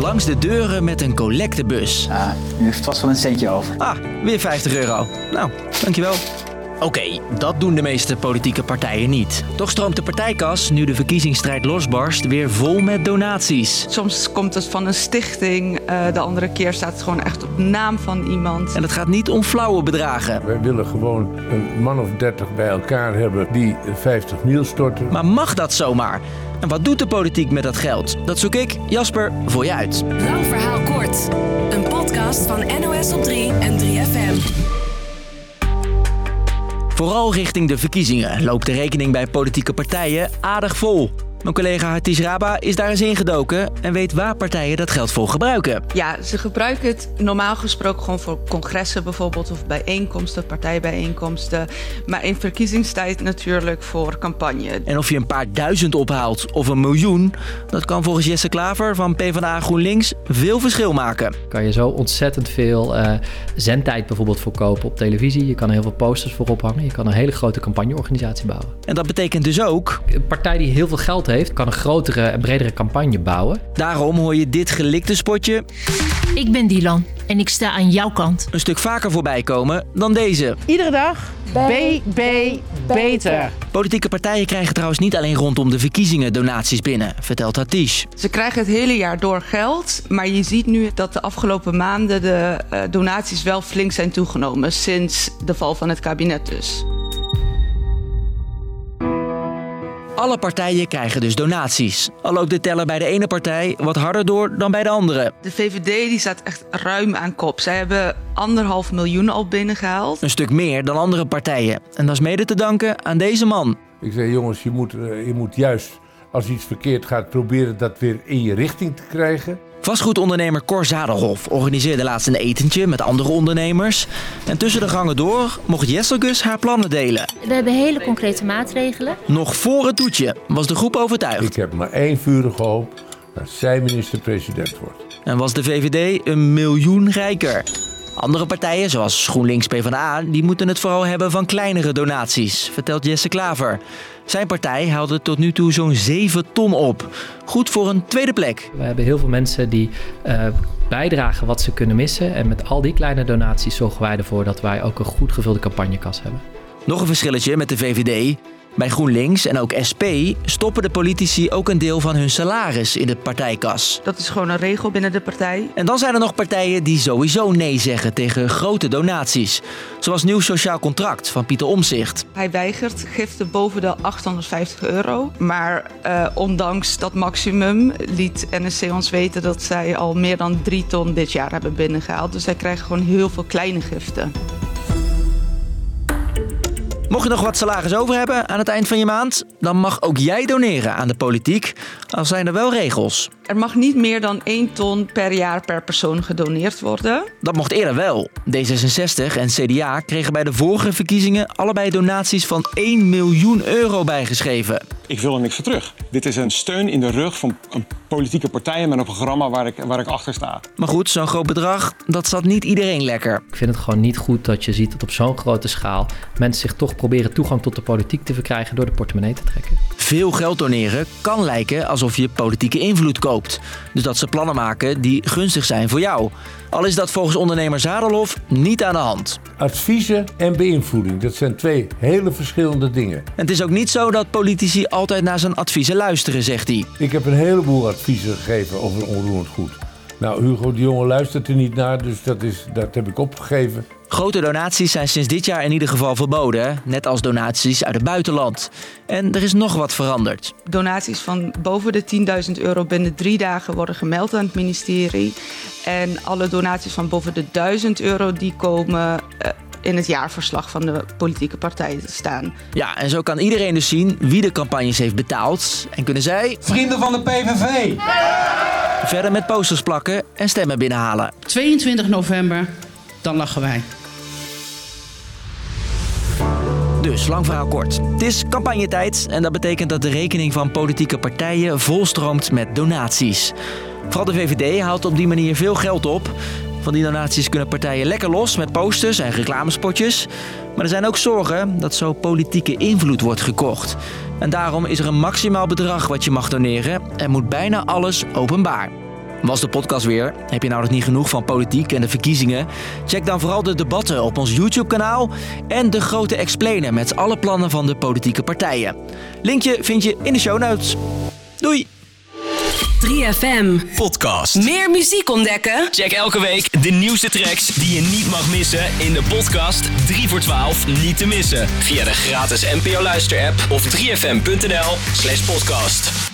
Langs de deuren met een collectebus. Ah, u heeft vast wel een centje over. Ah, weer 50 euro. Nou, dankjewel. Oké, dat doen de meeste politieke partijen niet. Toch stroomt de partijkas, nu de verkiezingsstrijd losbarst, weer vol met donaties. Soms komt het van een stichting, uh, de andere keer staat het gewoon echt op naam van iemand. En het gaat niet om flauwe bedragen. Wij willen gewoon een man of 30 bij elkaar hebben die 50 mil storten. Maar mag dat zomaar? En wat doet de politiek met dat geld? Dat zoek ik, Jasper, voor je uit. Lang verhaal kort. Een podcast van NOS op 3 en 3FM. Vooral richting de verkiezingen loopt de rekening bij politieke partijen aardig vol. Mijn collega Hatice Raba is daar eens ingedoken en weet waar partijen dat geld voor gebruiken. Ja, ze gebruiken het normaal gesproken gewoon voor congressen bijvoorbeeld of bijeenkomsten, partijbijeenkomsten. Maar in verkiezingstijd natuurlijk voor campagne. En of je een paar duizend ophaalt of een miljoen, dat kan volgens Jesse Klaver van PvdA GroenLinks veel verschil maken. Kan je zo ontzettend veel uh, zendtijd bijvoorbeeld voorkopen op televisie. Je kan er heel veel posters voor ophangen. Je kan een hele grote campagneorganisatie bouwen. En dat betekent dus ook... Een partij die heel veel geld heeft heeft, kan een grotere en bredere campagne bouwen. Daarom hoor je dit gelikte spotje. Ik ben Dylan en ik sta aan jouw kant. Een stuk vaker voorbij komen dan deze. Iedere dag BB beter. Politieke partijen krijgen trouwens niet alleen rondom de verkiezingen donaties binnen, vertelt Hatish. Ze krijgen het hele jaar door geld, maar je ziet nu dat de afgelopen maanden de uh, donaties wel flink zijn toegenomen sinds de val van het kabinet dus. Alle partijen krijgen dus donaties. Al loopt de teller bij de ene partij wat harder door dan bij de andere. De VVD die staat echt ruim aan kop. Zij hebben anderhalf miljoen al binnengehaald. Een stuk meer dan andere partijen. En dat is mede te danken aan deze man. Ik zei jongens, je moet, je moet juist als iets verkeerd gaat proberen dat weer in je richting te krijgen. Vastgoedondernemer Cor Zadelhof organiseerde laatst een etentje met andere ondernemers. En tussen de gangen door mocht Jesselgus haar plannen delen. We hebben hele concrete maatregelen. Nog voor het toetje was de groep overtuigd. Ik heb maar één vurige hoop, dat zij minister-president wordt. En was de VVD een miljoen rijker. Andere partijen, zoals GroenLinks PvdA, die moeten het vooral hebben van kleinere donaties, vertelt Jesse Klaver. Zijn partij haalde tot nu toe zo'n 7 ton op. Goed voor een tweede plek. We hebben heel veel mensen die uh, bijdragen wat ze kunnen missen. En met al die kleine donaties zorgen wij ervoor dat wij ook een goed gevulde campagnekas hebben. Nog een verschilletje met de VVD. Bij GroenLinks en ook SP stoppen de politici ook een deel van hun salaris in de partijkas. Dat is gewoon een regel binnen de partij. En dan zijn er nog partijen die sowieso nee zeggen tegen grote donaties. Zoals Nieuw Sociaal Contract van Pieter Omzicht. Hij weigert giften boven de 850 euro. Maar uh, ondanks dat maximum liet NSC ons weten dat zij al meer dan 3 ton dit jaar hebben binnengehaald. Dus zij krijgen gewoon heel veel kleine giften. Mocht je nog wat salaris over hebben aan het eind van je maand, dan mag ook jij doneren aan de politiek. Al zijn er wel regels. Er mag niet meer dan 1 ton per jaar per persoon gedoneerd worden. Dat mocht eerder wel. D66 en CDA kregen bij de vorige verkiezingen allebei donaties van 1 miljoen euro bijgeschreven. Ik wil er niks voor terug. Dit is een steun in de rug van een politieke partij met een programma waar ik, waar ik achter sta. Maar goed, zo'n groot bedrag, dat zat niet iedereen lekker. Ik vind het gewoon niet goed dat je ziet dat op zo'n grote schaal mensen zich toch proberen toegang tot de politiek te verkrijgen door de portemonnee te trekken. Veel geld doneren kan lijken alsof je politieke invloed koopt. Dus dat ze plannen maken die gunstig zijn voor jou. Al is dat volgens ondernemer Zadelhof niet aan de hand. Adviezen en beïnvloeding, dat zijn twee hele verschillende dingen. En het is ook niet zo dat politici altijd naar zijn adviezen luisteren, zegt hij. Ik heb een heleboel adviezen gegeven over onroerend goed. Nou, Hugo de Jonge luistert er niet naar, dus dat, is, dat heb ik opgegeven. Grote donaties zijn sinds dit jaar in ieder geval verboden, net als donaties uit het buitenland. En er is nog wat veranderd. Donaties van boven de 10.000 euro binnen drie dagen worden gemeld aan het ministerie. En alle donaties van boven de 1000 euro die komen uh, in het jaarverslag van de politieke partij te staan. Ja, en zo kan iedereen dus zien wie de campagnes heeft betaald. En kunnen zij... Vrienden van de PVV! Verder met posters plakken en stemmen binnenhalen. 22 november, dan lachen wij. Dus, lang verhaal kort. Het is campagnetijd en dat betekent dat de rekening van politieke partijen volstroomt met donaties. Vooral de VVD haalt op die manier veel geld op. Van die donaties kunnen partijen lekker los met posters en reclamespotjes. Maar er zijn ook zorgen dat zo politieke invloed wordt gekocht. En daarom is er een maximaal bedrag wat je mag doneren en moet bijna alles openbaar. Was de podcast weer? Heb je nou nog niet genoeg van politiek en de verkiezingen? Check dan vooral de debatten op ons YouTube-kanaal en de grote explainer met alle plannen van de politieke partijen. Linkje vind je in de show notes. Doei! 3FM. Podcast. Meer muziek ontdekken? Check elke week de nieuwste tracks die je niet mag missen in de podcast 3 voor 12 niet te missen. Via de gratis NPO Luister app of 3fm.nl slash podcast.